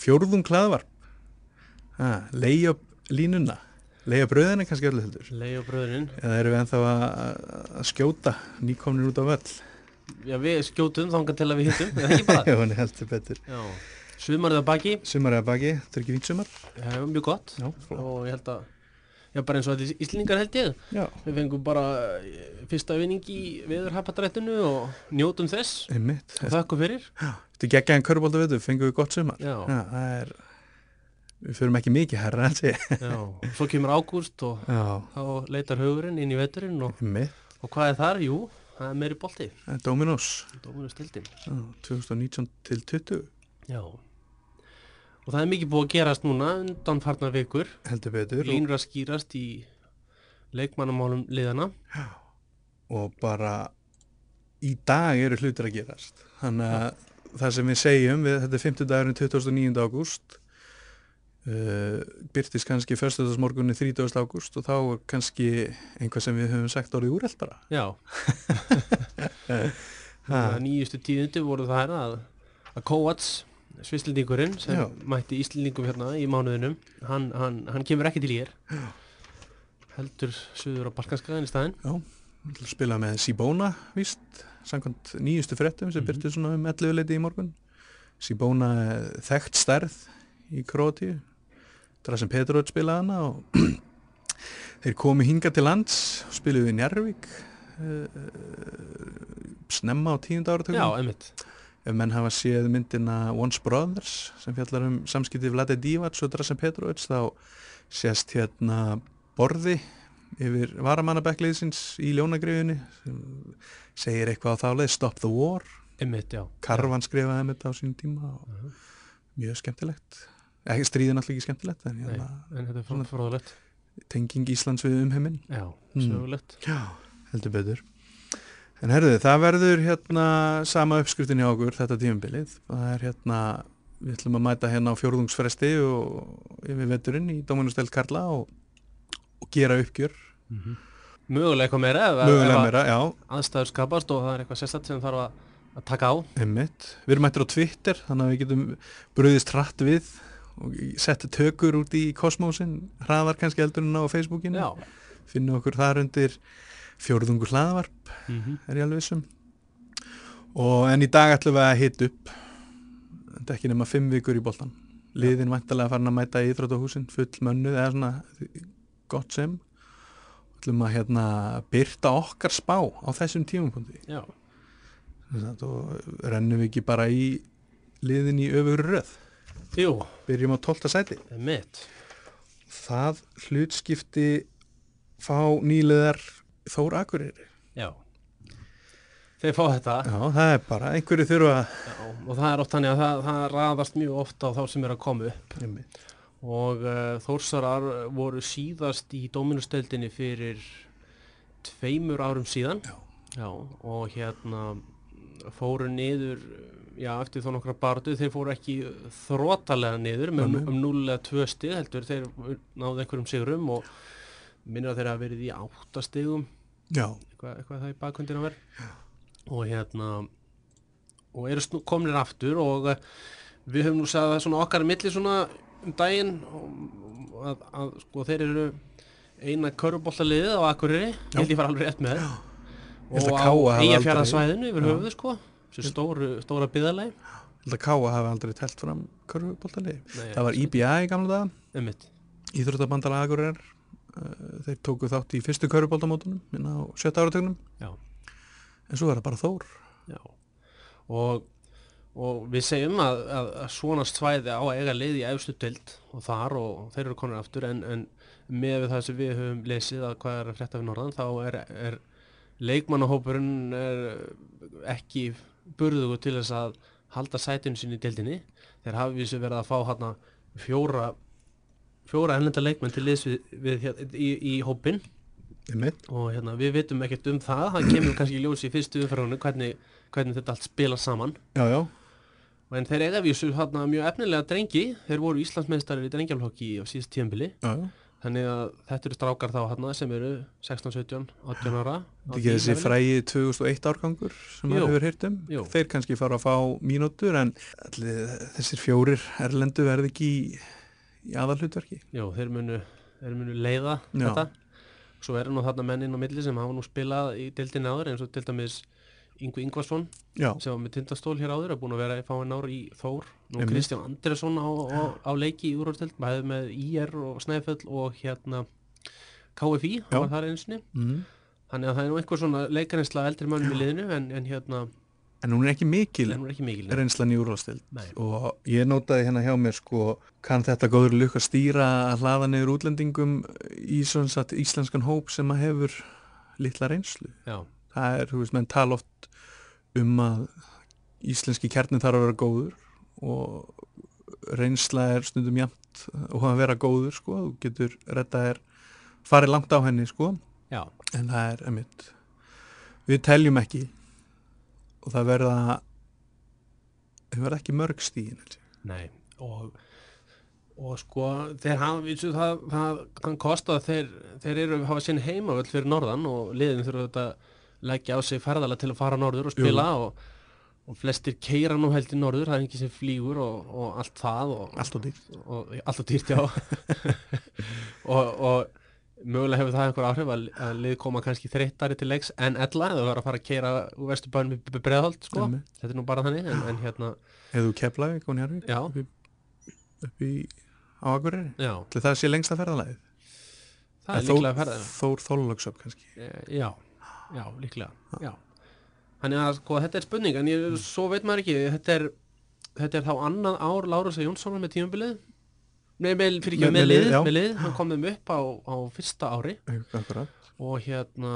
fjórðung hlaðvarp. Leiði upp línuna. Leiði upp bröðina kannski öllu heldur. Leigi og bröðurinn eða erum við ennþá að, að skjóta nýkomnir út á völl? Já, við skjótum þangar til að við hittum eða ekki bara? Já, hann er heldur betur. Já, sumarið að baki. Sumar eða baki, þetta er ekki fínt sumar. Já, mjög gott. Já, og ég held að Já, bara eins og þetta Íslingar held ég. Já. Við fengum bara eh, fyrsta vinning í veðurhapadrættinu og njótum þess. Einmitt. Og þakku fyrir. Þetta er geggjaðan körbólta við fengum við gott sumar. Já, Já, það er Við förum ekki mikið herra en sé já, svo kemur ágúst og Já, þá leitar hugurinn inn í veturinn og, og hvað er þar? Jú, það er meiri er Dominos. Dóminu stildin Já, 2019 til 20 Já Og það er mikið búið að gerast núna undan farnar vikur. Heldur betur. Línur að skýrast í leikmannamálum liðana og bara í dag eru hlutir að gerast. Þannig að það sem við segjum við, þetta er 50 dagurinn 29. ágúst. Uh, byrtist kannski föstudagsmorgunni 30. ágúst og þá er kannski einhvað sem við höfum sagt orðið úreld bara Já Það nýjustu tíðundi voru það að, að Kovacs Svislendingurinn sem Já. mætti Íslendingum hérna í mánuðinum hann, hann, hann kemur ekki til ég heldur suður á Balkanskaðin í staðinn. Já, ætlum að spila með Sibona víst, samkvæmt nýjustu frettum sem Mhm. byrtist svona um 11 leiti í morgun. Sibona er þekkt stærð í Krótíu Drasen Petrovic spilaði hana og þeir komu hinga til lands spiluðu í Njarvík uh, snemma á tíunda áratökum Já, einmitt ef menn hafa séð myndina Once Brothers sem fjallar um samskipti Vlade Divac og Drasen Petrovic þá sést hérna borði yfir varamannabekliðsins í ljónagriðunni sem segir eitthvað á þáleið Stop the War. Einmitt, Karvan skrifaði þetta á sínum tíma og Mhm. mjög skemmtilegt. Ekki stríðin alltaf ekki skemmtilegt en Nei, hérna, en þetta er Svona- frá- fróðulegt tenging Íslands við umheiminn. Já, Mm. sögulegt. Já, heldur betur En herðu, það verður hérna sama uppskriftin hjá okkur þetta tímumbilið það er hérna, við ætlum að mæta hérna á fjórðungsfresti og yfir veturinn í Dóminustelt Karla og, og gera uppgjör. Mögulega eitthvað meira ef, mögulega ef meira, já, að aðstæður skapast og það er eitthvað sérstætt sem þarf að, að taka á. Einmitt. Við erum mættir á Twitter, þannig að við getum bröðist hratt við og sett tökur út í kosmósin hraðar kannski heldur en á Facebookinu. Já. Finnum okkur þar undir fjórðungur hlaðvarp mm -hmm. er ég alveg vissum og en í dag ætlum við að hita upp. Þetta er ekki nema fimm vikur í boltan liðin vantarlega farin að mæta í Íþróttahúsin full mönnuð eða svona gott sem. Ætlum að hérna byrta okkar spá á þessum tímapunkti. Já, og rennum við ekki bara í liðin í öfugur röð? Jú, byrjum á 12. sæti. Það hlutskipti fá nýleðar Þór Akureyri. Já. Þeir fá þetta. Já það er bara einhverju þurfa Já, og það er oft þannig að það, það raðast mjög ofta á þá sem er að koma upp. Einmitt. og uh, Þórsarar voru síðast í Dóminustöldinni fyrir tveimur árum síðan. Já. og hérna fóru niður já, eftir þá nokkra barðu, þeir fóru ekki þrótalega niður með nei. um 0 eða 2 stig heldur, þeir náðu einhverjum sigrum og minnir að þeir hafa verið í 8 stigum. já, eitthvað, eitthvað það í bakkvöndin að vera og hérna og eru snú, komnir aftur og uh, við höfum nú sagði það svona okkar á milli svona um daginn og, að, að sko þeir eru eina körubóltaliðið á Akureyri. Held ég fara alveg rétt með. Og að á eigafjaraðsvæðinu yfir höfuðu sko. Þessu stóru, stóra byðalegi Ég held að Káa hafi aldrei telt fram körfuboltalegi. Það var IBA í gamla einmitt, Íþróttabandala Akureyrar. Uh, Þeir tóku þátt í fyrstu körfuboltamótunum inn á sjötta áratögnum. En svo er það bara Þór. já og, og við segjum að, að, að svona svæði á að eiga lið í efstu dild og þar og þeir eru konur aftur en, en með það sem við höfum lesið að hvað er að frétta við norðan þá er, er leikmannahópurinn er ekki burðugu til þess að halda sætinu sín í dildinni þeir hafi vissu verið að fá hérna fjóra fjóra ennlenda leikmenn til liðs við, við hér, í, í hópin og hérna, við vitum ekkert um það. Það kemur kannski í ljós í fyrstu umferðunum hvernig, hvernig þetta allt spila saman. Já, já. en þeir eiga vísu hérna mjög efnilega drengi. Þeir voru Íslandsmeistari í drengjálhokki á síðast tíðanbili þannig að þetta eru strákar þá hann sem eru 16, 17, 18 ára Þetta ekki því þessi frægi 2001 árgangur sem maður hefur heyrt um. Jú. Þeir kannski fara að fá mínútur en allir, þessir fjórir erlendu verði ekki í, í aðalhlutverki. Jú, þeir munu, þeir munu leiða Já. þetta svo eru nú þarna menn inn á milli sem hafa nú spilað í dildin áður eins og til dæmis Ingu Ingvarsson Já, sem var með tindastól hér áður er búin að vera í fáin ár í Þór nú Einmitt. Kristján Andresson á, á, á leiki í úrvarstild bæði með IR og Snæfell og hérna KFI, Já. hann var þar einsinni mm. þannig að það er nú einhver svona leikarensla eldri mönnum í liðinu en, en hérna, en hún er ekki mikil er ekki mikil reynslan í úrvalstild Nei. og ég nótaði hérna hjá mér sko, kann þetta góður lukka stýra að hlaða niður útlendingum í svona satt íslenskan hóp sem að hefur litla reynslu. Já, það er, þú veist, menn tala oft um að íslenski kjarnin þarf að vera góður og reynsla er stundum jæmt og að vera góður, sko, þú getur retta er farið langt á henni, sko. Já, en það er, emitt við teljum ekki og það verða það verða ekki mörg stíðin nei og, og sko þeir hafa, vísu, það, það, það kosta að þeir, þeir eru hafa sinn heimavöld fyrir norðan og liðin þurfa þetta að leggja á sig ferðalega til að fara norður og spila og, og flestir keira nú held í norður, það er ekki sem flýgur og, og allt það og, allt og dýrt og og mögulega hefur það einhver áhrif að, að lið koma kannski þreyttari til leiks en ella eða vera að fara að keira úr vesturbænum í breðholt sko, Einmitt. þetta er nú bara þannig en, en hérna, hefðu keflaði, koni Hervík Já. upp í, upp í á Akureyri? Já. Til það sé lengsta ferðalagið? Það er líklega ferðið Þór Þólalöksöp kannski. Eh, Já, já, líklega. Já. Þannig að sko, þetta er spurning en ég, svo veit maður ekki. Þetta er, þetta er þá annað ár Lárus Jónssonar með tímabilið Með, fyrir ekki Með- með, með lið, lið, með lið, hann kom þeim upp á, á fyrsta ári. Akkurat. Og hérna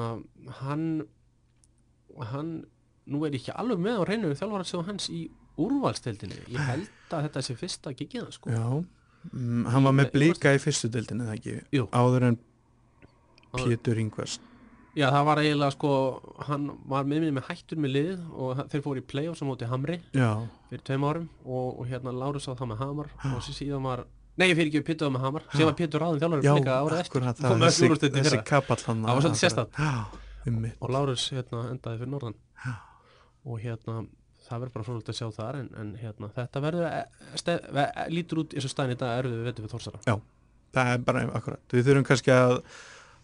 hann hann, nú er ég ekki alveg með á reynu þjálfararsjóð hans í úrvalstildinni ég held að þetta sé fyrsta gigiða sko. Já, mm, hann var með Með- blika í fyrstu deildinu eða ekki? Jú. áður en Pétur Ingvars. Já, það var eiginlega sko, hann var með mér með hættur með lið og þeir fóru í play-offs á móti Hamri Já, fyrir tveim árum og, og hérna Lárus á það með Hamar og svo síðan var Nei, ég fyrir ekki Pétur á með Hamar sem var Pétur ráðin þjálfur já, akkurat það, þessi, þessi kapall hann Það var svolítið. Já, mitt og Lárus hérna endaði fyrir norðan. Já. og hérna það verður bara svolítið að sjá þar en, en hérna þetta verður e- ste- ve- e- lítur út eins og stæðin í dag erfið við veitum við Þórsara. Það er bara akkurat. Við þurfum kannski að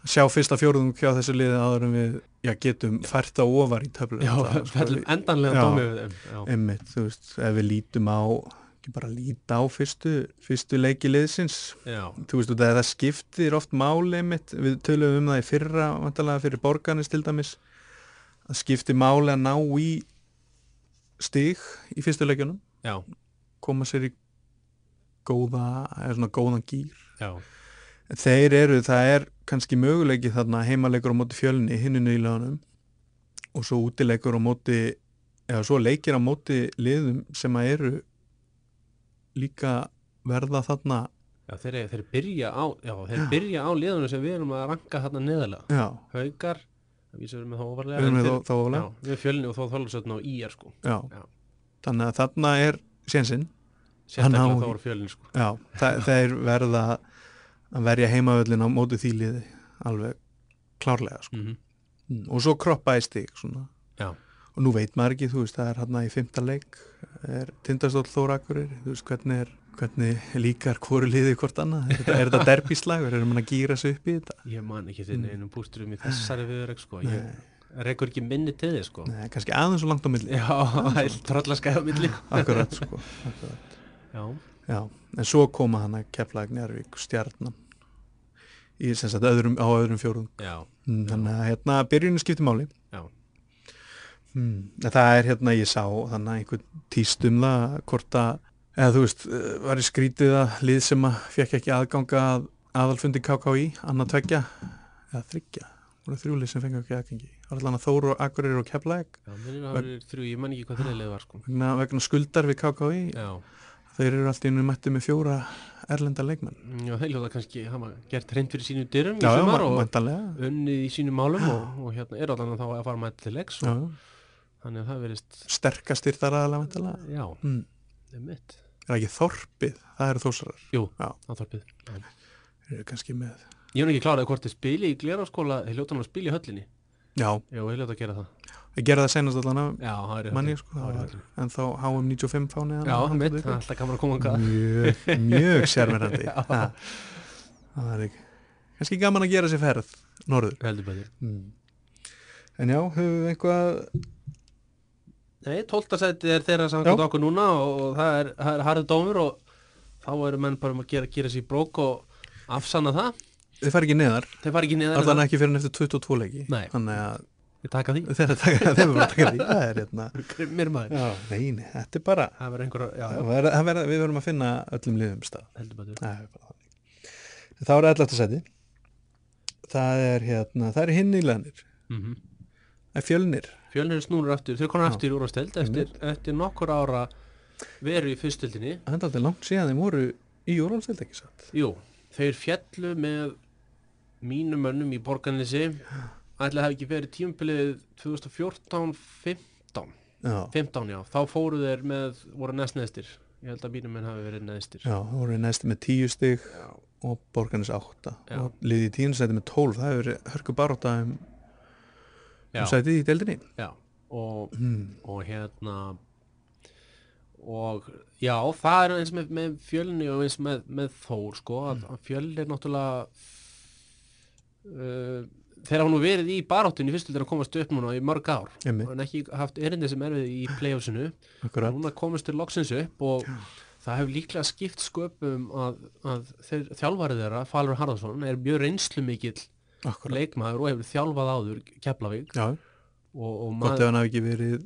sjá fyrsta fjórðung hjá þessu liði áður en við já, getum fært það ofar í töflu. Já, fellum endanlega Já. dómi við þeim Já, Einmitt, þú veist, ef við lítum á ekki bara líta á fyrstu fyrstu leiki liðsins. Þú veist, það, það skiptir oft máli mitt, við tölum um það í fyrra vantarlega fyrir borgarnis til dæmis það skiptir máli að ná í stig í fyrstu leikjunum. Já, koma sér í góða, eða svona góðan gýr já, þeir eru, það er kannski möguleiki þarna heimaleikur á móti fjölni hinu nýlaunum og svo útileikur á móti eða svo leikir á móti liðum sem að eru líka verða þarna já þeir, þeir byrja á já, þeir byrja á liðunum sem við erum að ranka þarna neðalega já, Haukar, við séum með það óvarlega við erum við þá, þá fjölni og þó þólarsötna á IR sko já. Já. þannig að þarna er sénsinn, sérstaklega þá voru fjölni sko já, það, þeir verða að verja heimavöllin á móti því liði alveg klárlega sko. mm Mm, og svo kroppa í stig svona. Já. og nú veit maður ekki, þú veist, það er hann í fymta leik, er tindastóll Þórakurir, þú veist, hvernig er hvernig líkar hvoru liði hvort annað? Er þetta, er þetta derbíslagur, erum hann að gýra sig upp í þetta? Ég man ekki þinn Mm. einum bústurum í þessari viðrögg sko. Ég rekur ekki minni til þið sko. Nei, kannski aðeins og langt á milli. Já, er tröllaskæða milli. Akkurat, sko akkurat. Já, Já, en svo koma hann að keflaði Njarvík stjarnan. Í sem sagt öðrum, á öðrum fjórðum já, Mm, þannig að hérna byrjunni skiptir máli. Já En Það er hérna, ég sá þannig að einhvern tíst um það hvort að, eða þú veist eh, var í skrítið að lið sem að fekk ekki aðganga að aðalfundi KKÍ annað tveggja, eða þryggja voru þrjúlið sem fengi ekki aðgengi? Var allan að Þóru, Akureyri og Keflæk Já, að það eru þrjú, ég man ekki hvað þriðlega var sko. Vegna, vegna skuldar við KKÍ Já, þeir eru alltaf innum mætti með fjóra erlenda leikmenn. Já þeir hljóta kannski hafa gert reynd fyrir sínu dyrum í já, já, sumar og unnið í sínum málum og, og hérna er allan þá að fara mætt til leiks já, og þannig að það verist sterkastir þar aðalega Já, hmm. það er mitt er það ekki Þorpið, það eru þósarar Jú, Já. það þorpið. Já, þeir eru kannski með Ég hef ekki kláraði hvort þið spili í gleraskóla, þeir ljóta hann að spila í höllinni. já, Já, þeir ljóta að gera það. ég gerði það senast allan það er manni sko, Það það er en þá HM95 fáni Já, veit, það er alltaf gaman að koma mjög, mjög sérmerandi Já. það er ekki kannski gaman að gera sér ferð norður. Heldur betur. mm. en já, höfum við einhvað Nei, tóltasætið er þeirra samkvæmt okkur núna og, og það er, er harðið dómur og þá eru menn bara um að gera, gera sér brók og afsanna það. þið fari ekki neðar, Þeir fara ekki niður allan ekki fyrir en eftir 22 leiki Nei. þannig að Ég taka því. þeir eru taka, þeir eru taka því það er hérna Mér maður. já, nei, þetta er bara Það verður einhverja, við verðum að finna öllum liðum stað heldur betur. það bara þannig þá er 11. seti það er hérna, það er hinn í leðnir Mm það er fjölnir Fjölnir snúrur aftur, þau konar aftur í úrvasteld eftir, eftir nokkur ára veru í fyrstildinni. það er aldrei langt síðan þeim voru í Jórólstild ekki satt? Jú, þeir fjallu með mínum mönnum í borgarnesi. Ætla að hafa ekki verið tímabilið 2014-15 já, 15 já, þá fóru þeir með voru næst neðstir, ég held að mínum menn hafi verið neðstir já, það voru næstu með 10 stig Já. og borgarnis 8 Já. og liði í tíunsæti með 12 það hefur hörku baróta um, Já, sætið í deildinni? Já. Og, hmm. og hérna og já, það er eins með, með fjölni og eins með, með þór sko, að, að fjölni er náttúrulega uh, þeir hafa nú verið í baráttunni fyrstu til að komast upp núna í mörg ár. En ekki haft erindi sem erfið í playoffsinu. Núna komist til loksins upp og það hefur líklega skipt sköpum að, að þeir, þjálfarið þeirra, Falur Harðarsson er mjög reynslu mikill akkurat. Leikmaður og hefur þjálfað áður Keflavík. Og, og gott ef hann hafi ekki verið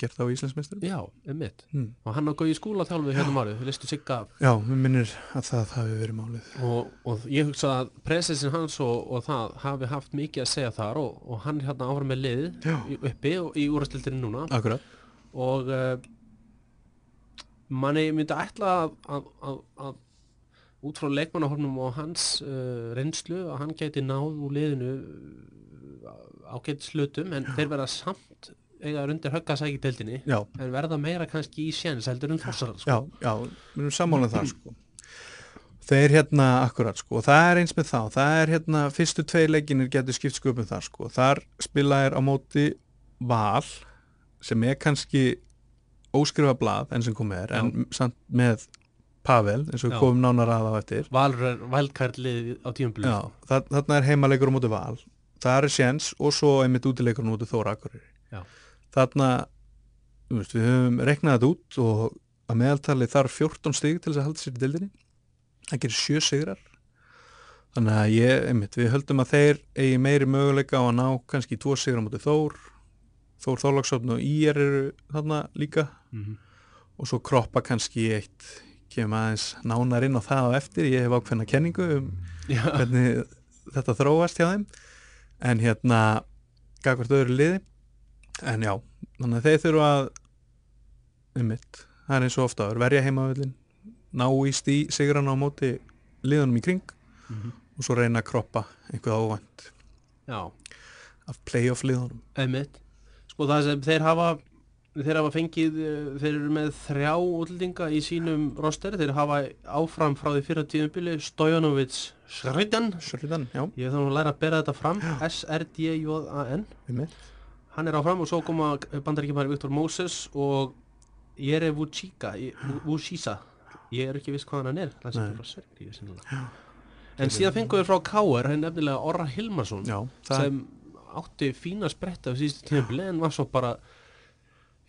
gert á Íslandsmeistur já, um mitt hmm. og hann á góði skúla þjálfið hérna um árið, þau listu sigga já, mér minnir að það hafi verið málið. Og, og ég hugsa að presensin hans og, og það hafi haft mikið að segja þar og, og hann er hérna áfram með lið í- uppi og í úrastildinni núna. Akkurat. Og uh, manni myndi ætla að, að, að, að út frá leikmannahornum og hans uh, reynslu að hann gæti náð úr liðinu uh, ágætt slutum en þeir verða samt eiga undir högga sæki deildinni já, en verða meira kannski í séns heldur en þossarar sko. já, já, við erum sammálað það sko. Þeir hérna akkurat sko og það er eins með þá, það er hérna fyrstu tvei leikinir getur skipt sköpum þar sko. Þar spila er á móti val sem er kannski óskrifa blað enn sem komið er en samt með Pavel eins og við komum nánar að á eftir. Valur vælkærlið á það, þarna er heimaleikur á móti val. Það er séns og svo einmitt útileikur á móti Þóra Akureyri. Já. þarna við höfum reknað þetta út og að meðaltali þarf 14 stig til þess að halda sér í deildinni. Það gerir sjö sigrar. Þannig að ég, einmitt, við höldum að þeir eigi meiri möguleika á að ná kannski tvo sigra á móti Þór. Þór Þorlagsson og Ír eru þarna líka. Mhm. og svo kroppa kannski eitt kemur aðeins nánar inn á það á eftir. Ég hef ákveðna kenningu um Já, hvernig þetta þróast hjá þeim. En hérna gagvart öðru liði. En já, þannig að þeir þurfa að um mitt, það er eins og ofta að verja heimavöllin, ná í stí sigran á móti liðunum í kring Mhm. og svo reyna að kroppa einhvað óvænt já, af playoff liðunum. Einmitt. Sko það sem þeir hafa þeir hafa fengið, eh, þeir eru með þrjá útlendinga í sínum roster. Þeir hafa áfram frá því fyrra tíðumbili Stojanovic Sridan já, ég þarf að læra að bera þetta fram. S-R-D-J-A-N hann er áfram og svo koma bandaríkjumæri Viktor Moses og Jere Vucica Vucisa ég er ekki viss hvað hann er. Það er frá Serbíu sennilega. en síðan fengum við frá K.R. hann nefnilega Orra Hilmarsson sem átti fína spretta á síðustu tímabili en var svo bara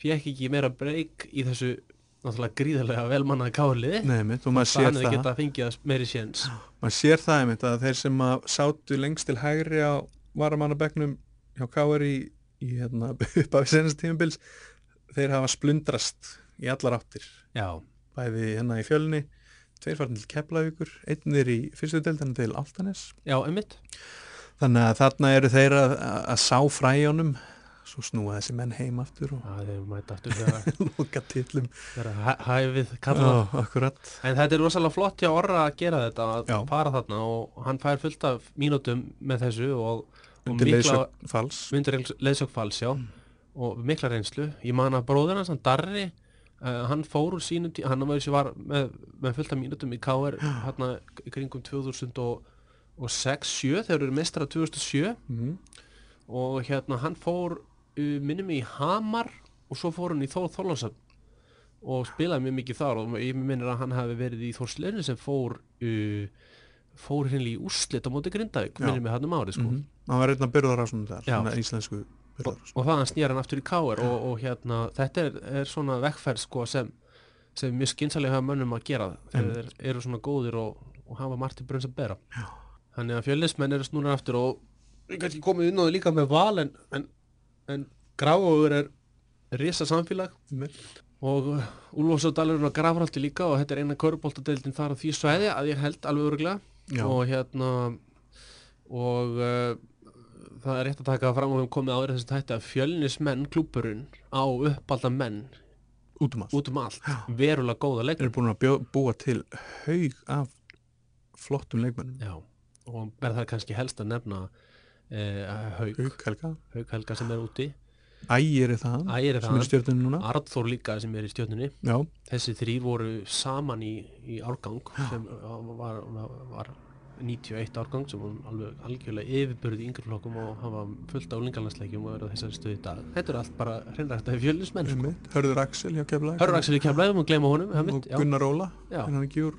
fekk ekki meira breyk í þessu náttúrulega gríðarlega maður sér þannig það. geta fengið að meiri séns. Maður sér það einmitt að þeir sem að sátu lengst til hægri á varamannabegnum hjá Káir í, í hérna, upp af senast tímabils þeir hafa splundrast í allar áttir. Já, bæði hérna í fjölni tveir farin til Keflavíkur einn er í fyrstu deildana til Altanes já, einmitt. Þannig að þarna eru þeir að, að sá fræjónum svo snúa þessi menn heim aftur og loka tillum hæfið akkurat. En þetta er rosalega flott hjá Orra að gera þetta að Já. fara þarna og hann fær fullt af mínútum með þessu og, og undir mikla leiðsögn fals. undir leiðsökfals, já. Og mikla reynslu. Ég man að bróður hans, hann Darri uh, hann fór úr sínum tí hann var, var með, með fullta mínutum í KR hérna kringum 2006-7 þegar eru mestra 2007 mm. og hérna hann fór minnum í Hamar og svo fór hann í Þór Þorlánsson og spilaði mjög mikið þar og ég minnir að hann hafi verið í Þórsleinu sem fór uh, fór henni í úrslit á móti Grindavík Já. minnir mig hann um árið sko. Mm hann var einn að byrða svona þar svona íslensku og, byrðar og það hann snýr hann aftur í káir og, og hérna þetta er, er svona vekkferð sko sem, sem mjög skynsalega hafa mönnum að gera. Þeir eru svona góðir og, og hafa margt í brunns að bera. Já. þannig að fjölnismenn eru snúnar aftur og við kannski komið inn á það líka með val en, en, en gráður er risa samfélag. Og uh, Úlfarsdalurinn og Grafraldi líka og þetta er eina köruboltadeildin þar á því svæði að ég held alveg öruglega Já. og hérna og uh, það er rétt að taka fram og við höfum komið áður þessi tætti að fjölnismenn klúburinn á uppalda menn út um allt. út um allt. Verulega góða leikmenn. Eru búin að bjó, búa til haug af flottum leikmennum Já, og verð það kannski helst að nefna eh, Haug, Haug Helga, sem er úti. Ægir er það Ægir er sem er það, stjórnum núna? Arþór líka sem er í stjórnunni já, þessi þrýr voru saman í, í árgang sem var, var, var 91 árgang sem var alveg algjörlega yfirbörði í yngri flokkum og hafa fullt á lingalandsleikjum og eru á þessari stöðu í dag. Þetta er allt bara hreinrægt að fjölusmenn sko. Hörður Axel hjá Keflag Hörður Axel í kemlaðum og gleyma honum og já, Gunnar Óla Já. er hann ekki úr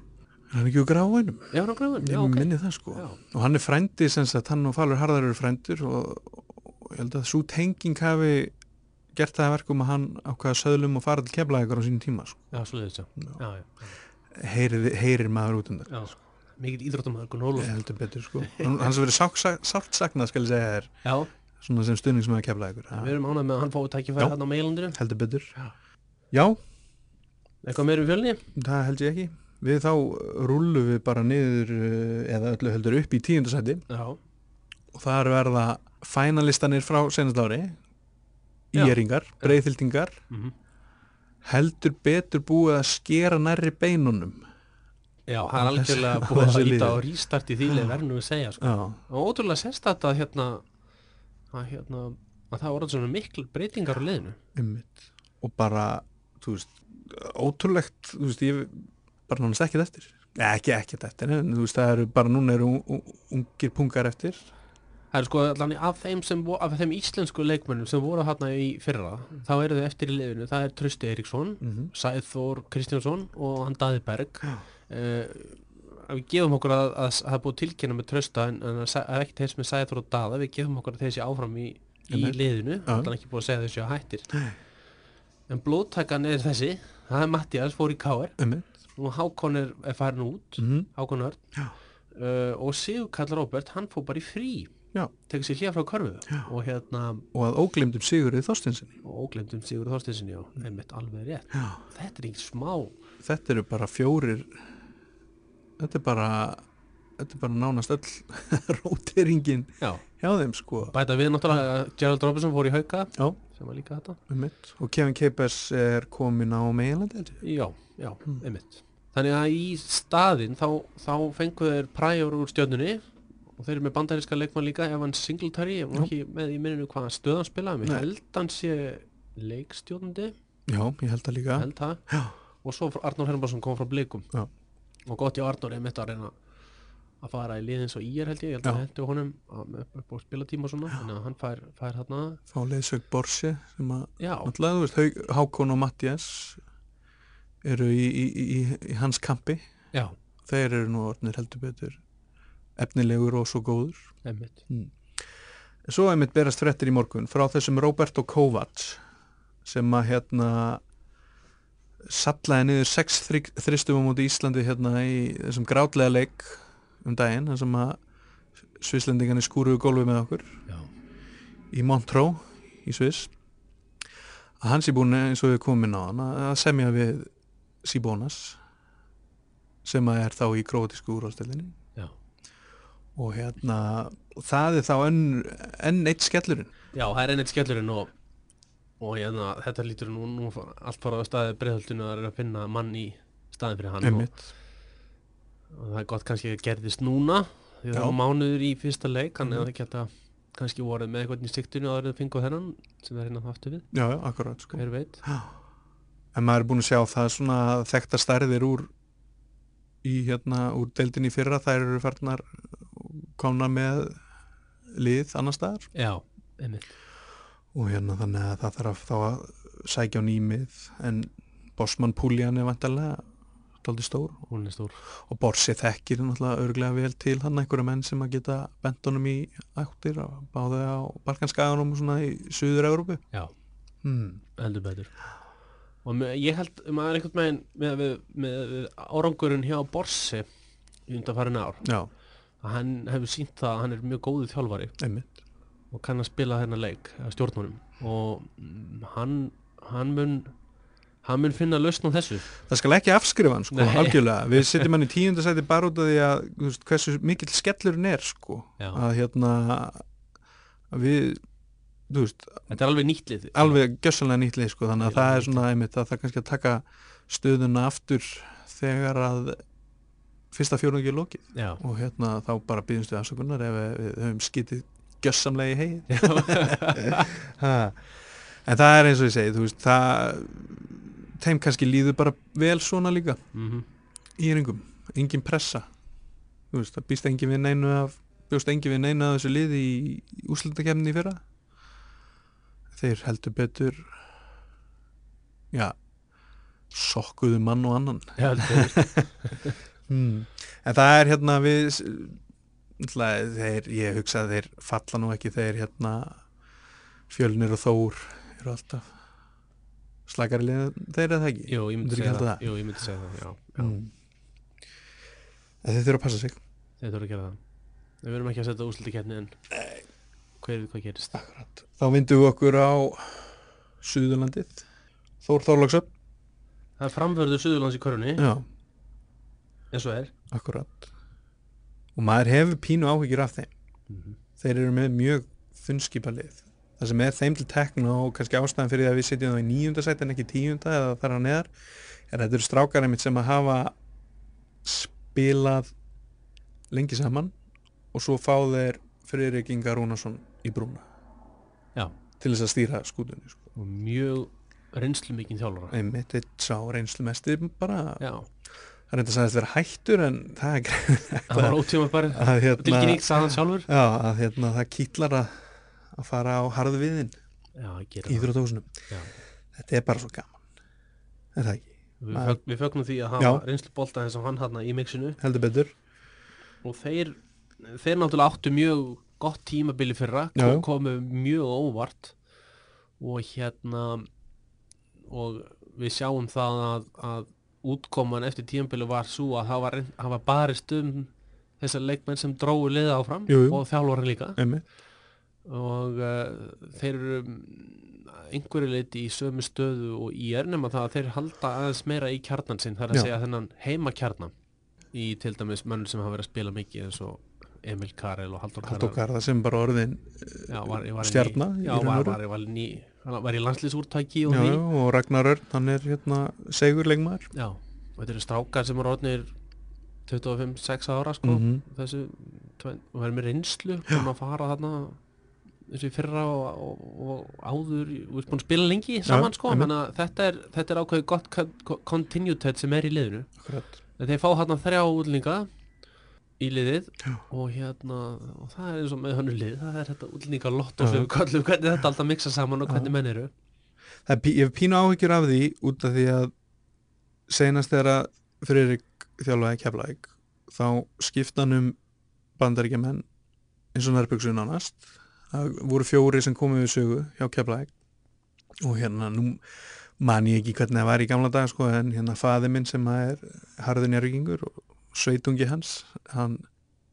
er hann ekki úr gráinum? Ég minni það sko. Já. og hann er frændi sem sagt hann og Falur Harðar eru frændur og, og ég held að svo tenging hafi gert það að verkum að hann ákvaða söðlum og fara til Keflavíkur á sínum tíma sko. já, svo leiðis, já, já, já, heyrir, maður út um það. Já sko. mikil íþróttumæður Gunnar Ólaf Ég heldur betur sko. Hann- hans verið sátt, saknað skal ég segja þér já, svona sem stuðning sem að kefla ykkur við erum ánægð með að hann fái tækifæri Já. hann á meilandinu heldur betur. Já. eitthvað meira um fjölni? Það held ég ekki við þá rúllu við bara niður uh, eða öllu heldur upp í tíundasæti og þar verða fænalistanir frá senast ári. Já. íeringar, breyðhildingar mm heldur betur búið að skera nærri beinunum. Já, það er Á algjörlega á búið að þessu íta og rístart í þýli verðnum við segja sko. og ótrúlega sérst þetta að hérna að hérna að það voru svona miklu breytingar á ummitt og bara, þú veist ótrúlegt, þú veist, ég bara nánast ekkert eftir. Ekki ekkert eftir, en þú veist, það eru bara núna eru un- un- ungir pungar eftir. Það er sko allan af þeim, sem, af þeim íslensku leikmönnum sem voru þarna í fyrra þá eru þau eftir í liðinu, það er Trausti Eiríksson mm -hmm. Sæþór Kristjánsson og hann Daði Berg. Já. uh, við gefum okkur að, að, að það er búið tilkynna með Trausta en, en að, að ekki teist með Sæþór og Daða. Við gefum okkur að þessi áfram í, í liðinu, Já. þannig ekki búið að segja þessi á hættir. Nei. en blóðtakan er þessi. Það er Mattias, fór í KR og Hákon er, er farin út mm Hákon Örn. Uh, og Sigur Kall Róbert, hann fór bara í frí. Tekur sér hlýja frá körfu. Já. og hérna og að óglemdum Sigurði Þorstinsinni og óglemdum Sigur Þorstinsinni já, einmitt alveg rétt. Já. þetta er ekki smá. Þetta eru bara fjórir þetta er bara þetta er bara nánast öll róteringin já, hjá þeim sko. Bæta við náttúrulega að Gerald Robinson fór í hauka Já. sem var líka þetta ummitt og Kevin Capers er komin á ég. já, já, Mm. einmitt þannig að í staðinn þá, þá fengu þeir præjur úr stjörnunni og þeir eru með bandaríska leikmann líka Evan Singletary, ég var Já. ekki með í minninu hvaða stöðan spilaði, mér held hann sé leikstjórnandi, já, ég held það líka. Held það. Og svo Arnór Hermansson kom frá Blikum. Já. og gott í Arnór er mitt að reyna að fara í liðins og ír held ég, ég held að hendur honum að- upp á spilatíma og svona þannig að hann fær, fær hérna fá leiðsög Borsi sem að náttúrulega, þú veist, Hákon og Mattias eru í, í, í, í hans kampi. Já, þeir eru nú orðnir heldur betur efnilegur og svo góður. Einmitt. Svo einmitt berast fréttir í morgun frá þessum Roberto Kovacs sem að hérna sallaði niður sex þryg- þristum á móti Íslandi hérna í þessum grátlega leik um daginn þar sem að svislendingarnir skúruðu gólfi með okkur. Já, í Montreux í Sviss. Að hann sé búin eins og við komum inn á hann að semja við Sibónas sem að er þá í króatísku úrháðstöldinni já. Og hérna það er þá enn, enn eitt skellurinn. Já, það er einnig skellurinn og, og hérna, þetta lítur nú, nú allt fara á staði breiðhaldinu að reyna að finna mann í staðin fyrir hann. Og, og það er gott kannski að gerðist núna því það var mánuður í fyrsta leik hann Mhm. ekki hægt að kannski voruð með eitthvað í siktinu að það fengu þennan sem er hérna aftur við, já, já, akkurat sko. hver veit? Já. En maður er búin að sjá það svona þekkta stærðir úr í hérna úr deildinni í fyrra. Þær eru farnar komna með lið annar staðar. Já, einmitt. Og hérna þannig að það þarf þá að sækja á nýmið en Bossmann Púljan er vantarlega daldi stór. Stór. Og Borsi þekkir náttúrulega örglega vel til hann einhverja menn sem að geta bentunum í áttir og báði á Balkanskaganum og svona í Suður-Európu já, hmm. heldur betur og ég held maður einhvern veginn með, með, með, með árangurinn hjá Borsi í undanfærin ár Já, að hann hefur sínt það að hann er mjög góðu þjálfari einmitt. og kann að spila þennan leik að stjórnunum og mm, hann, hann mun hann mun finna lausn á þessu. Það skal ekki afskrifa hann sko, algjörlega. Við setjum hann í tíundasæti bara út af því að hversu mikill skellurinn er sko. Já. að hérna að við, veist, þetta er alveg nýttlið alveg gjössalega nýtt lið sko, þannig að það er svona einmitt að það kannski að taka stöðuna aftur þegar að fyrsta fjórungi er lokið. Já, og hérna þá bara býðumst við afsökunar ef við, höfum skitið gjössamlega í heið en það er eins og ég segi þú veist, það þeim kannski líður bara vel svona líka. Mm í yringum, engin pressa. Þú veist, það býst engin við neinu af bjóst engin við neinu af þessu liði í, í úslutakefni í fyrra þeir heldur betur já sokkuðu mann og annan. Já, hmm. en það er hérna við þeir, ég hugsa að þeir falla nú ekki þeir hérna fjölnir og þór eru alltaf slakari lið þeir eða ekki? Jú, ég myndi segja það, jú, myndi segja það já, já. mm. þeir þurfa að passa sig. Þeir þurfa að gera það. Við verðum ekki að setja úrslutikefni en hver veit hvað gerist? Akkurat. Þá vindum við okkur á Suðurlandið. Þór Þorlóksöp það er framvörðu Suðurlands í körunni Já, eins og er. Akkurat. Og maður hefur pínu áhyggjur af þeim. Mm Þeir eru með mjög þunnskipalið Það sem er þeim til tekna og kannski ástæðan fyrir að við setjum það í níunda sæti en ekki tíunda eða þar að neðar er þetta eru strákar einmitt sem að hafa spilað lengi saman og svo fá þeir Friðrik Inga Rúnarsson í brúna. Já. til þess að stýra skútunni sko. og mjög reynslu mikið þjálfara. Einmitt eitt sá reynslu mesti bara, já, það er eitthvað að vera hættur en það er það var ótíma bara að hérna, tilkynning saðan sjálfur. Já, að hérna það kýtlar að, að fara á gera í Íþrótóðsunum Já. þetta er bara svo gaman. Er það ekki, Við, fög, við fögnum því að hafa reynslu bolta eins og hann hann í mixinu. Og þeir, þeir náttúrulega áttu mjög gott tímabili fyrra kom, komu mjög óvart og hérna og við sjáum það að, að útkoman eftir tímabili var svo að það var, var barist um þessar leikmenn sem dróðu liða áfram Jú, jú. og þjálfara líka einmitt, og uh, þeir eru mm, einhverju leiti í sömu stöðu og í er nema það að þeir halda aðeins meira í kjarnan sinn, það er að Já. segja þennan heima kjarnan í til dæmis mönnum sem hafa verið að spila mikið eins og Emil Karel og Halldór Karel Garða sem bara orðin já, var, var já, og var, veru. var, var, ný, hann var í landslýsúrtæki og já, og Ragnar Örn, hann er hérna segurleikmaður já, og þetta eru strákar sem eru orðnir 25-6 ára sko, Mhm. þessu tven- og verður með reynslu búin að fara þarna þessu fyrra og, og, og áður og er búin að spila lengi saman sko þannig að þetta er, þetta er ákveðið gott con- continuitet sem er í liðinu Akkurat. þeir fá hérna þrjá útlinga í liðið og hérna og það er eins og með hannu lið það er þetta útlinga lott og kallum hvernig þetta alltaf mixa saman og hvernig menn eru. Er, pí- ég hef pínu áhyggjur af því út af því að senast þegar að Friðrik þjálfaði keflaðik þá skipta hann um bandaríkjaman eins og nærbyggsum nánast. Það voru fjóri sem komið við sögu hjá keflaðik og hérna nú man ég ekki hvernig það var í gamla dag sko, en hérna faði minn sem er harðin ergingur og sveitungi hans. Hann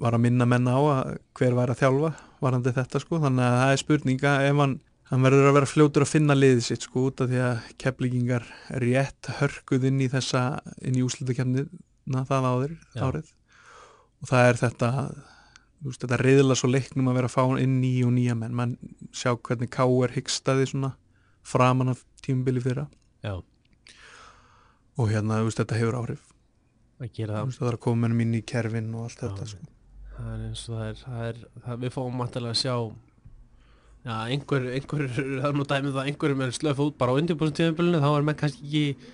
var að minna menna á að hver var að þjálfa varandi þetta sko. Þannig að það er spurninga ef hann hann verður að vera fljótur að finna liðið sitt sko út af því að keflingingar rétt hörkuð inn í þessa inn í úslutakefnina það áður Já. árið. Og það er þetta veist, þetta reyðla svo leiknum að vera að fá inn ný og nýja menn. Mann sjá hvernig K.R. hyggstaði svona framan af tímubili fyrra já, og hérna veist, þetta hefur áhrif að gera það. Það er að koma mennum inn í kerfin og allt Já, þetta sko. það er eins og það er, það er það, við fáum mættilega að sjá Já, einhver, einhver, það er nú dæmið það einhverjum er slöf út bara á undirbúrstíðanbölinu þá er menn kannski ekki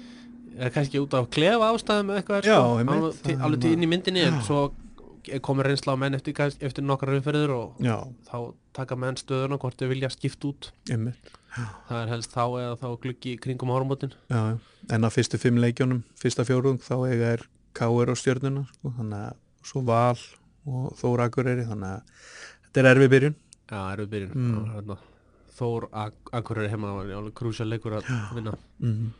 er kannski út af klefa ástæðum eða eitthvað Já, sko, alveg til inn í myndinni en svo komur reynsla á menn eftir, eftir nokkrar umferðir og já, þá taka menn stöðuna hvort þau vilja skipt út. Einmitt. Það er helst þá eða þá gluggi kringum hármótin já, já. en á fyrstu fimm leikjónum fyrsta fjórðung þá eiga er Káir og stjörnuna sko, þannig að svo Val og Þór Akureyri þannig að þetta er erfi byrjun. Já, erum við byrjun. Mm. Þór Ak- Akureyri heima var alveg krúsja leikur að vinna. Mm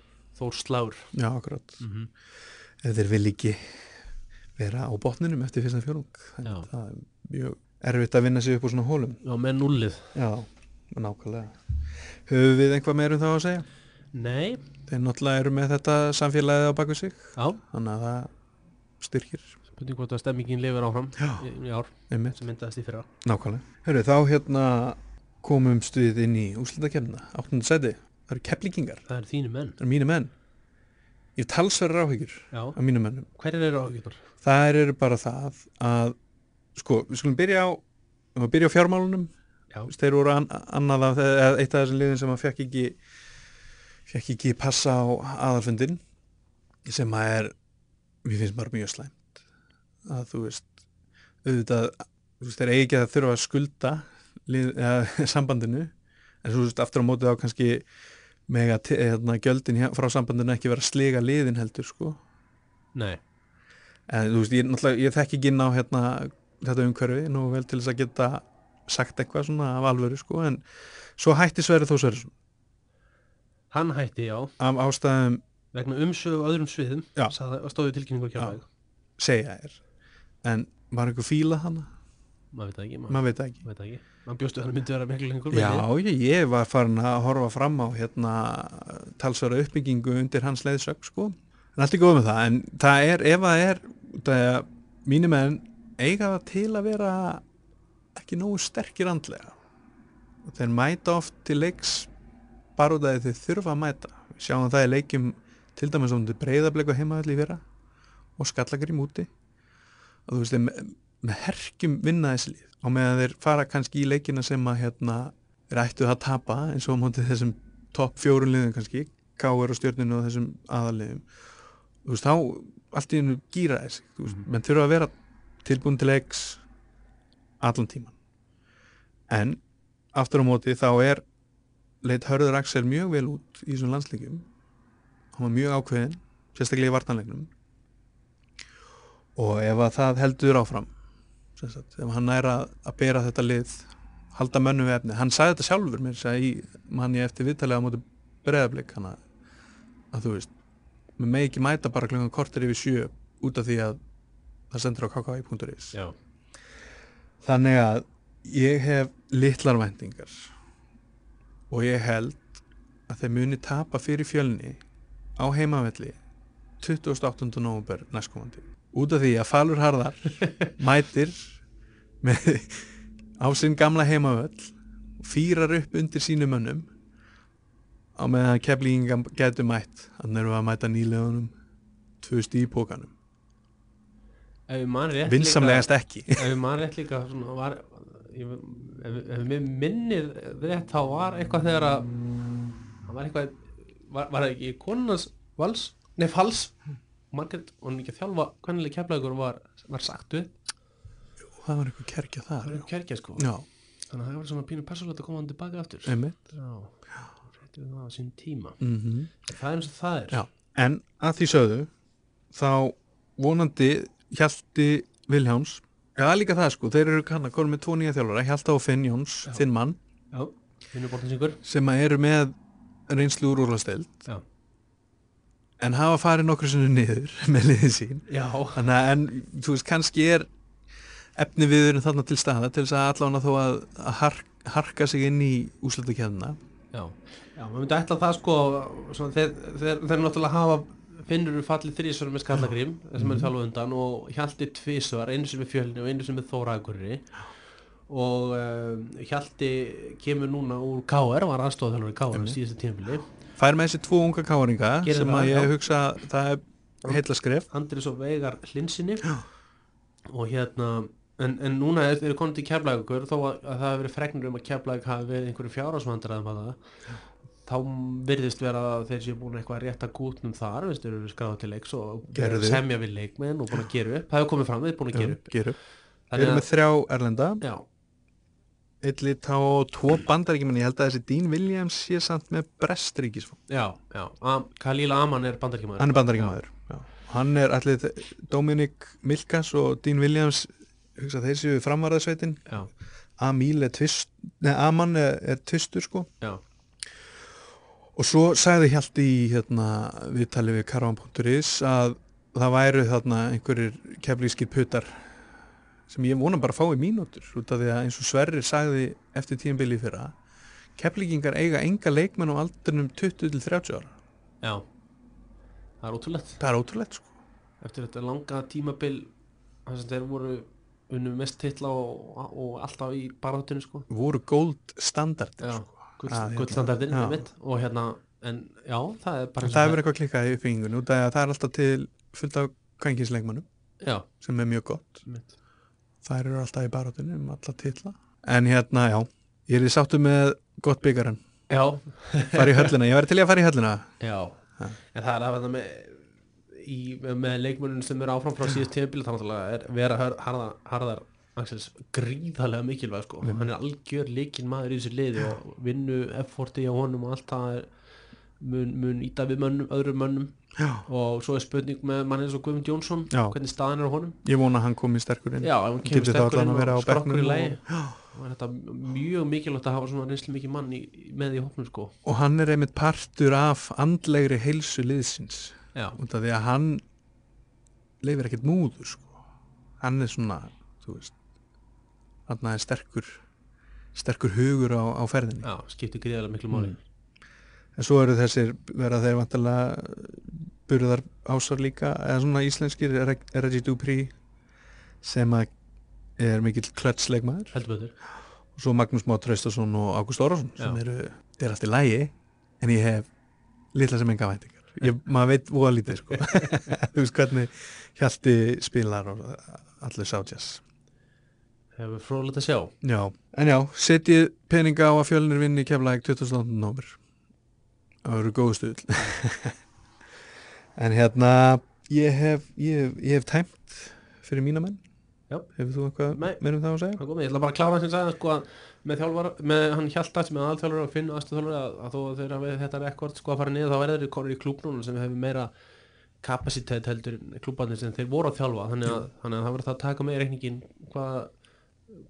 Þór Slár. Já, akkurat. Mm -hmm. þeir vil ekki vera á botninum eftir fyrsta fjórðung Já. það er mjög erfitt að vinna sig upp úr svona hólum Já, með nullið já, nákvæmlega. Höfum við einhvað meir um það að segja? Nei, þeir náttúrulega eru með þetta samfélagið á baku sig. Já, þannig að það styrkir spurning hvort að stemmingin lifir áfram já, í, í ár einmitt sem myndaðist í fyrra Nákvæmlega. Hörru, þá hérna komumst við inn í úrslutakefna, 8. seti. Það eru kepplíkingar, Það er þínu menn það eru mínu menn. Ég talsverðar áhyggjur af mínu mennum. hverjir eru áhugjurnar? Það eru bara það að, sko, við skulum byrja á, við skulum byrja á fjármálunum. Þeir voru an, annað af, eitt af þessum liðin sem að fekk ekki, fekk ekki passa á aðalfundin, sem að er, mér finnst bara mjög slæmt. Að þú veist, auðvitað, þú veist, þeir eigi ekki að þurfa að skulda lið, eða, sambandinu en svo veist, aftur á móti þá kannski mega te- hérna, gjöldin hjá- frá sambandinu ekki vera að sliga liðin heldur sko. nei, en þú veist, ég, ég þekki ekki inn á hérna, þetta umhverfi nú vel til þess að geta sagt eitthvað svona af alvöru sko, en svo hætti Sverri þó Sverri hann hætti já af ástæðum vegna umsögu á öðrum sviðum stóðu tilkynningur Já. kjálfæg segja er en var einhver fíla hana? maður veit ekki, maður maður veit ekki. veit það ekki. Maður bjóstu hann myndi vera miklu lengur Já, ég, ég var farin að horfa fram á hérna talsvara uppbyggingu undir hans leiðsögg sko. en allt er góð með það en það er, ef það er það er, mínu menn eiga það til að vera ekki nógu sterkir andlega. Og þeir mæta oft til leiks bara út af því þeir þurfa að mæta. Sjáum það í leikjum til dæmis um breyðableik og heimaðalli í fyrra og skallakar í múti og þú veist þeir með, með herkjum vinna þessi lið. Og meðan þeir fara kannski í leikina sem að hérna þeir ættu að tapa eins og á móti þessum topp fjórun liðum kannski Káur og stjórninu og þessum aðaliðum þú veist þá allt í hennu gýra þessi þú veist, menn þurfa að vera tilbúin til leiks allan tíman en aftur á móti þá er leit Hörður Axel mjög vel út í þessum landsleikum hann var mjög ákveðin sérstaklega í vartanleiknum og ef að það heldur áfram sagt, ef hann er að, bera þetta lið halda mönnum við efni, hann sagði þetta sjálfur mér að í manni eftir viðtalega á móti breðablik hann að, þú veist með megi ekki mæta bara klungan kortir yfir sjö út af því að það sendur á kki.is Þannig að ég hef litlar væntingar og ég held að þeir muni tapa fyrir fjölni á heimavelli 28. november næstkomandi út af því að Falur Harðar mætir með, á sinn gamla heimavöll fýrar upp undir sínu mönnum á meðan keflinga getur mætt erum við að mæta nýlegunum við mann rétt vinsamlegast ekki ef við mann rétt líka svona, var, ef, ef við minnir rétt þá var eitthvað þegar að það var eitthvað var, var það ekki konunans vals? Nei fals. Margrét og hann ekki að þjálfa hvernig keflagur var, var sagt upp? Það var eitthvað kerkja það þar var kerkja sko. Já, þannig að það var svona pínu persónulegt að koma hann tilbaka aftur. Einmitt. Já, réttu það á sín tíma. Mm það er eins og það er. Já, en að því sögðu þá vonandi Hjalti Viljáns Já, það er líka það sko, þeir eru kann að koma með tvo nýja þjálfara, Hjalta og Finn Jóns, Já. þinn mann. Já, finnur bortinsingur sem eru með reynslu úr úrlasteld já, en hafa farið nokkru sinni niður með liðið sín. Já, þannig að en, þú veist, kannski er efni viðurinn þarna til staða til þess að allána þó að, að hark, harka sig inn í úslutakefna já. Já, maður myndi ætla það sko svona, þeir, þeir, þeir náttúrulega hafa finnur fallið þrísvar með skallagrím sem er þjálfu undan og Hjalti tvísvar einu sem er fjölni og einu sem er þóraðgurri og um, Hjalti kemur núna úr KR var aðstofþjálfur í KR síðustu tímafili fær með þessi tvo unga káringa Gerir sem það, að ég hugsa að það er heitla skref. Andris og Veigar Hlinsinni og hérna en, en núna er þeir konið til keflægur þó að, að það hefur verið fregnir um að keflæg hafi verið einhverju það. Þá virðist vera að þeir séu búin eitthvað að rétta gútnum þar veist, þeir eru skráða til leiks og semja við leikmenn og búin að gera upp. Það hefur komið fram, eru búin að gera upp. Við erum með þrjá erlenda. Já, eitt lit á tvo bandaríkjumenn ég held að þessi Dean Williams sé samt með Brestríkisfó já, já Am, Khalil Aman er bandaríkjumæður hann er bandaríkjumæður hann er allir Dominic Milkas og Dean Williams hugsa þeir séu framvarðarsveitin já, Amíl er tvist neða Aman er, er tvistur sko. Já, og svo sagði Hjalti í hérna, viðtali við Karavan.is að það væru þarna einhverjir keflískir putar sem ég vona bara að fá í mínútur út af því að eins og Sverrir sagði eftir tíðanbili fyrra keflíkingar eiga enga leikmenn á aldrinum 20 til 30 ára. Já það er ótrúlegt. Það er ótrúlegt sko. Eftir þetta langa tímabil þess að þeir voru unnu mest titla og, og alltaf í baráttunni sko. Voru góld sko. Ah, hérna, gullstandardinn já. einmitt, og hérna en já, það er bara það hefur eitthvað klikkað í uppbyggingunni að það er alltaf til fullt af kvenkinsleikmannum já, sem er mjög gott. Einmitt. Þær eru alltaf í barátunni um alla titla. En hérna já, ég er í sáttu með gott byggaran, já, fara í höllina ég væri til í að fara í höllina. Já. Ha. en það er að þetta með í, með leikmönnum sem eru áfram frá síðast tímabili þá náttúrulega er vera har- harðar, harðar Axels gríðarlega mikilvæg sko. hann er algjör leikinn maður í þessu liði og vinnu F40 á honum og allt það er mun, mun íta við mönnum, öðrum mönnum já, og svo er spurning með mann eins og Guðmund Jónsson Já. hvernig staðan er á honum? Ég vona að hann komi sterkur inn. Já, hann kemur sterkur inn og skrokkur í lagi. og, og er þetta mjög mikilvægt að hafa svona reynslu mikið mann í, með í hóknum sko. Og hann er einmitt partur af andlegri heilsu liðsins. Út af því að hann leifir ekkert múður sko. hann er svona þú veist hann er sterkur sterkur hugur á, á ferðinni. Já, skiptir gríðarlega miklu máli. Mm. En svo eru þessir vera þeir vantilega burðar ásar líka eða svona íslenskir Reggie Dupri sem að er mikill betur. Og svo Magnús Már Traustason og Ágúst Órásson sem eru, þeir er allt í lægi en ég hef litla sem enga væntingar. Ég, maður veit voða lítið sko. Þú veist hvernig Hjalti spilar og allir sáttjas hefur fróðilegt að sjá. Já, en já, setjið peninga á að fjölnir vinni keflaðið 20. nómur það eru góðu stuðl en hérna ég hef, ég, hef- ég hef tæmt fyrir mína menn hefur þú eitthvað Nei. meir um það að segja? Komið, ég ætla bara að klára sagði sko að með þjálfar, með hann hjálta sem er aðalþjálfur og finna aðstöðþjálfur að, að þó að þeir hafi þetta rekord sko að fara niður þá verður þeir konur í klúbnúna sem hefur meira kapasitet heldur klúbarnir sem þeir voru að þjálfa þannig að, þannig að það verður það að taka með reikningin hvað,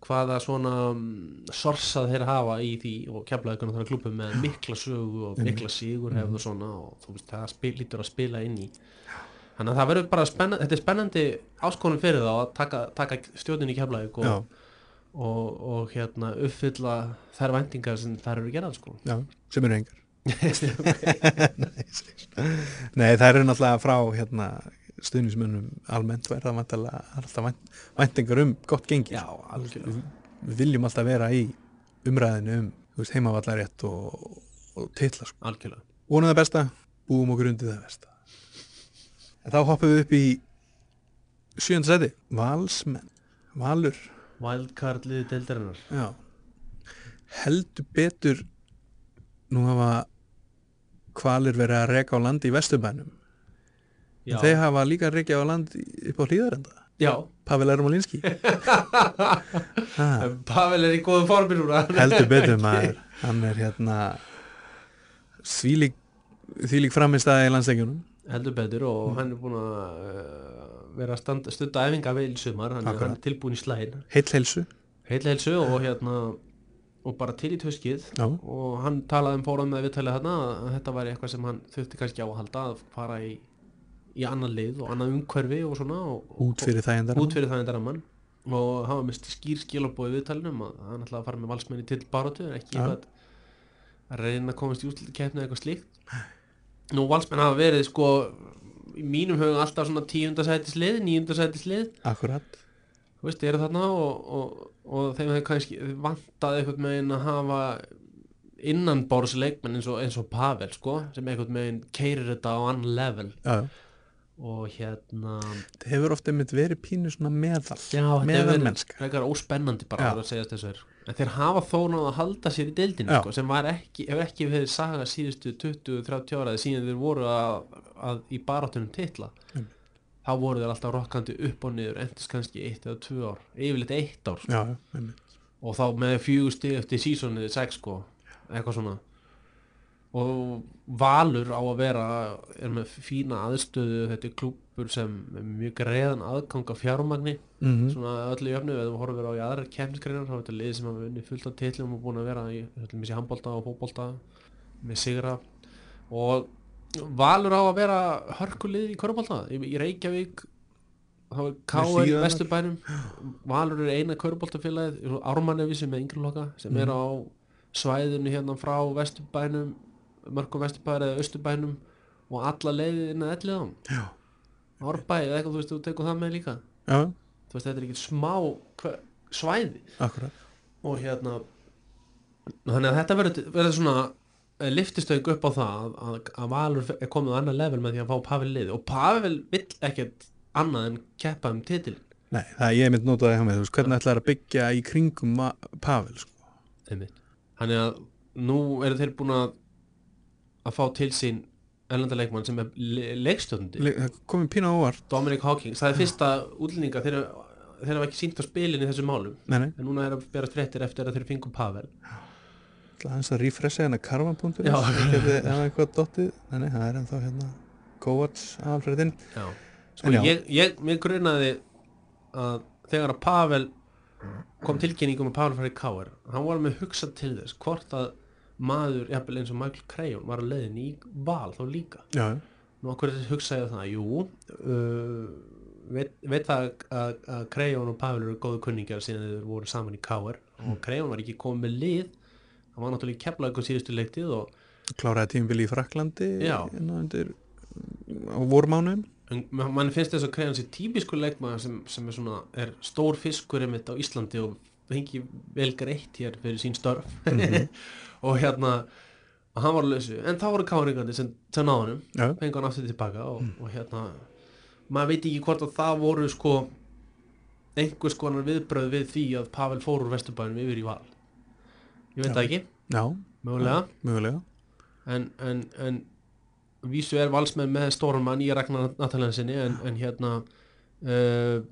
hvaða svona mm, sorsað þeir hafa í því og keflaði hvernig þannig klúbum með mikla sögu og mikla sigur hefðu og svona og þú veist það spil, lítur að spila inn í. Þannig að það verður bara spennandi þetta er spennandi áskonum fyrir þá að taka, taka stjórnin í keflaði og Já, og, og hérna uppfylla þær væntingar sem þær eru gerðan sko. Já, sem eru engar. Nei, það eru náttúrulega frá hérna, stuðnismönnum almennt verða alltaf vænt, væntingar um gott gengi. Já, algjörlega. við, við viljum alltaf vera í umræðinu um veist, heimavallarétt og, og titla sko. algjörlega. Vonum það besta, búum okkur undir það besta. En þá hoppum við upp í sjönda seti Valsmenn, Valur. Wildcard liði deildarinnar. Já. Heldur betur nú hafa kvalir verið að reka á land í Vesturbænum þeir hafa líka rekja á land upp á hlýðarenda já. Pavel Ermolinski. Pavel er í góðum formir núna. Heldur betur maður. Hann er hérna þvílík þvílík framistæði í landsleikjunum. Heldur betur og hann er búin að uh, vera að stunda æfinga vel í sumar. Hann, Akkurat. er tilbúin í slæðin heill heilsu. Heil heilsu og hérna og bara til í töskið Já. og hann talaði um fórum með viðtalið þarna að þetta væri eitthvað sem hann þurfti kannski á að halda að fara í, í annan lið og annað umhverfi og svona og, út fyrir þægindar út fyrir það endara mann og var með skýr skilabóð í viðtalinum að hann ætlaði að fara með valsmenni til barótu en ekki Já. eitthvað að reyna að komast í úslutu keppni eða eitthvað slíkt. Nú valsmenn hafa verið sko í mínum höfum alltaf svona tíundasætislið níundasætislið akkurat. Þú veist, eru þarna og, og, og þeim hefur kannski vantað einhvern veginn að hafa innanbórs leikmenn eins og, eins og Pavel sko, sem einhvern veginn keirir þetta á annan level. Já, og hérna það hefur ofta einmitt verið pínu svona meðal já, meðal er verið mennska frekar óspennandi bara að segjast þessu er. En þeir hafa þó náðu að halda sér í deildinu sko, sem var ekki, hefur ekki verið saga síðustu 20-30 ára síðan þeir voru að, að í barátunum titla Mm. þá voru þeir alltaf rokkandi upp og niður endist kannski eitt eða tvö ár yfirleitt eitt ár sko. já, og þá með fjögur stig eftir sísonið sex sko, eitthvað svona og Valur á að vera er með fína aðstöðu þetta er klúpur sem er mjög greiðan aðgang af fjármagni Mhm. svona öllu jöfnu ef þú horfir á í aðrar kemnisgreinar þá er þetta lið sem hafa unni fullt af titlum og búin að vera í, í handbólta og fótbolta með sigra og Valur á að vera hörkulið í körbólta í, í Reykjavík þá er hlíðarnar. Vesturbænum Valur er eina körbóltafélagið Ármannevísi með yngri sem er Mhm. á svæðinu hérna frá Vesturbænum mörgum Vesturbæri eða Östurbænum og alla leiðið inn að elliðan já, Árbæ eða eitthvað þú veist þú tekur það með líka. Já, þú veist þetta er ekki smá svæði. Akkurat. Og hérna þannig að þetta verður, svona liftistöng upp á það að, að, Valur er komið á annar level með því að fá Pavel liði og Pavel vill ekkert annað en keppa um titil Nei, það er ég mitt notaði hjá mig, þú veist, hvernig ætlaði að byggja í kringum Pavel, sko. þannig að nú eru þeir búin að að fá til sín erlendarleikmann sem er le leikstjóðandi Le- Það komið pína á óvart. Dominic Hawkins, það er fyrsta útlendinga þeir, þeir hafa ekki sínt á spilin í þessum málum Nei, nei, en núna er að berast fréttir eftir að þeir fengum Pavel ætlaði hans að refresha hérna karvan.is. Já. Ef það það er ennþá hérna Kovacs aðalfræðin. Sko En ég, ég, mér grunaði að þegar að Pavel kom tilkynningum að Pavel færi káir hann var með hugsað til þess hvort að maður, jafnvel eins og Michael Crayon var að leiðin í val þá líka. Já, nú okkur hugsaði ég það, jú uh, veit, veit það að, að Crayon og Pavel eru góðu kunningjar síðan þeir voru saman í káir og Crayon var ekki komið með lið. Hann var náttúrulega keflað eitthvað síðustu leiktið og kláraði tímabili í Fraklandi undir á ma- mann finnst þess að Kreiðan sér típiskur leikmaður sem, sem er svona er stór fiskur á Íslandi og fengi vel greitt hér fyrir sín störf og hérna og hann var að lausu, en þá voru káringandi sem, sem náðu hann, Já, fengi hann aftur tilbaka og, og hérna maður veit ekki hvort að það voru sko einhvers konar viðbröð við því að Pavel fór úr Vesturbænum yfir í val. Ég veit það ekki, já, mögulega. Mögulega. en, en, en vísu er valsmenn með stóran mann í Ragnar Natalan sinni en, en hérna uh,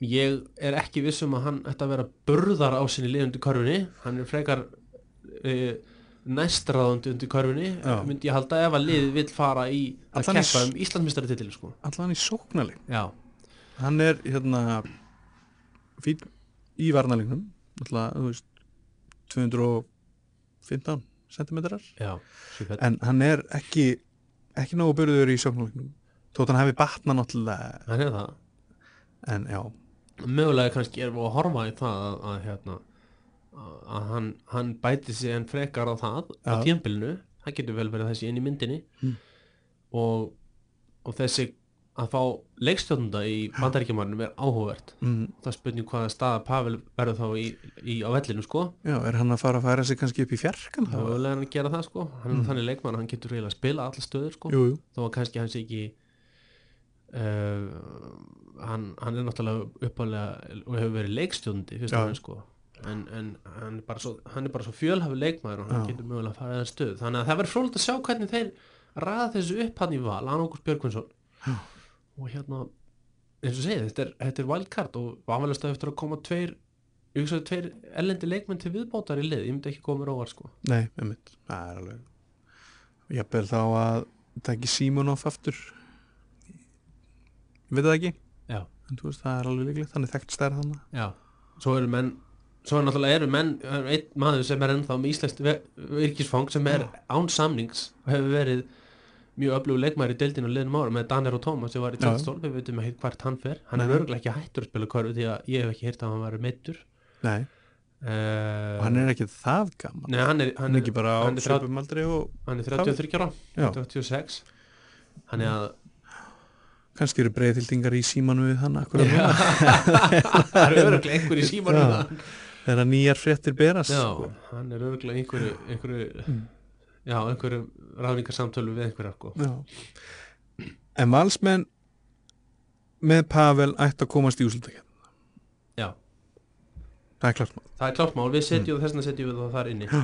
ég er ekki viss um að hann ætti að vera burðar á sinni liðundi körfunni. Hann er frekar uh, næstraðandi undir körfunni Já. myndi ég halda ef að liðið vill fara í að Allan í keppa s- um Íslandsmyndstari titil sko. Allan í sóknarleik. já, Hann er hérna fín í varnalegnum, alltaf, þú veist, 215 centimetrar. já, super. En hann er ekki, ekki nógu byrður í sóknarlegnum. Þótt hann hefði batna náttúrulega, hann er það en já, mögulega kannski erum við að horfa í það að, að hérna að- hann, hann bæti sig en frekar á það á Já. tíðanbylnu, það getur vel verið þessi inn í myndinni Mm. og, og þessi að fá leikstjóðnda í bandaríkjumarnum er áhugavert mm, það spurning hvaða staða Pavel verður þá í, í, á vellinu sko já, er hann að fara að færa sig kannski upp í fjarkan þá? mögulega er hann að gera það sko hann er Mm. þannig leikmann að hann getur reyla að spila alla stöður sko Jú, jú, þó að kannski hann sé ekki uh, hann, hann er náttúrulega uppálega og hefur verið leikstjóndi fyrst Já. og fremst sko en, en hann er bara svo, hann er bara svo fjölhafi leikmaður og hann Já. getur mögulega að fara eða stöð þannig að það verður frólægt að sjá hvernig þeir ræða þessu upp hann í val, hann Ágúst Björgvinsson. Já. og hérna eins og segið, þetta er, þetta er wildcard og vanvegulegst að eftir að koma tveir ég hugsaði tveir ellendi leikmenn til viðbótar í lið, ég myndi ekki koma mér óvar sko. Nei, einmitt, það er alveg Jafnvel þá að taki Simonov aftur. Ég veit það ekki. Já. en þú veist, það er alveg líklegt, þannig þekkt stærð þannig Já, svo eru menn svo er náttúrulega eru menn einn maður sem er ennþá með íslenskt virkisfang sem er án samnings og hefur verið mjög öflugur leikmæri í deildinu á liðnum ára með Danir og Tómas sem var í Já. tjálstól, við veitum ekki hvert hann fer. Hann er örgulega ekki hættur að spila körfu því að ég hef ekki heyrt að hann var meittur Nei, uh, og hann er ekki það gaman Nei, hann er, hann er ekki bara á hann og hann er 33 ára Já. 36 hann er að kannski eru breyðhildingar í símanu við hann akkurat Já. núna. Það er örgulega einhver í símanum Já. Þegar nýjar fréttir berast Já, sko. hann er örgulega einhverju, einhverju Mm. já, einhverju ráðningarsamtölu við einhverjar sko. En valsmenn með Pavel ætti að komast í úslutakefni Já, það er klart mál það er klárt mál, við setjum þess vegna setjum við það þar inni Já.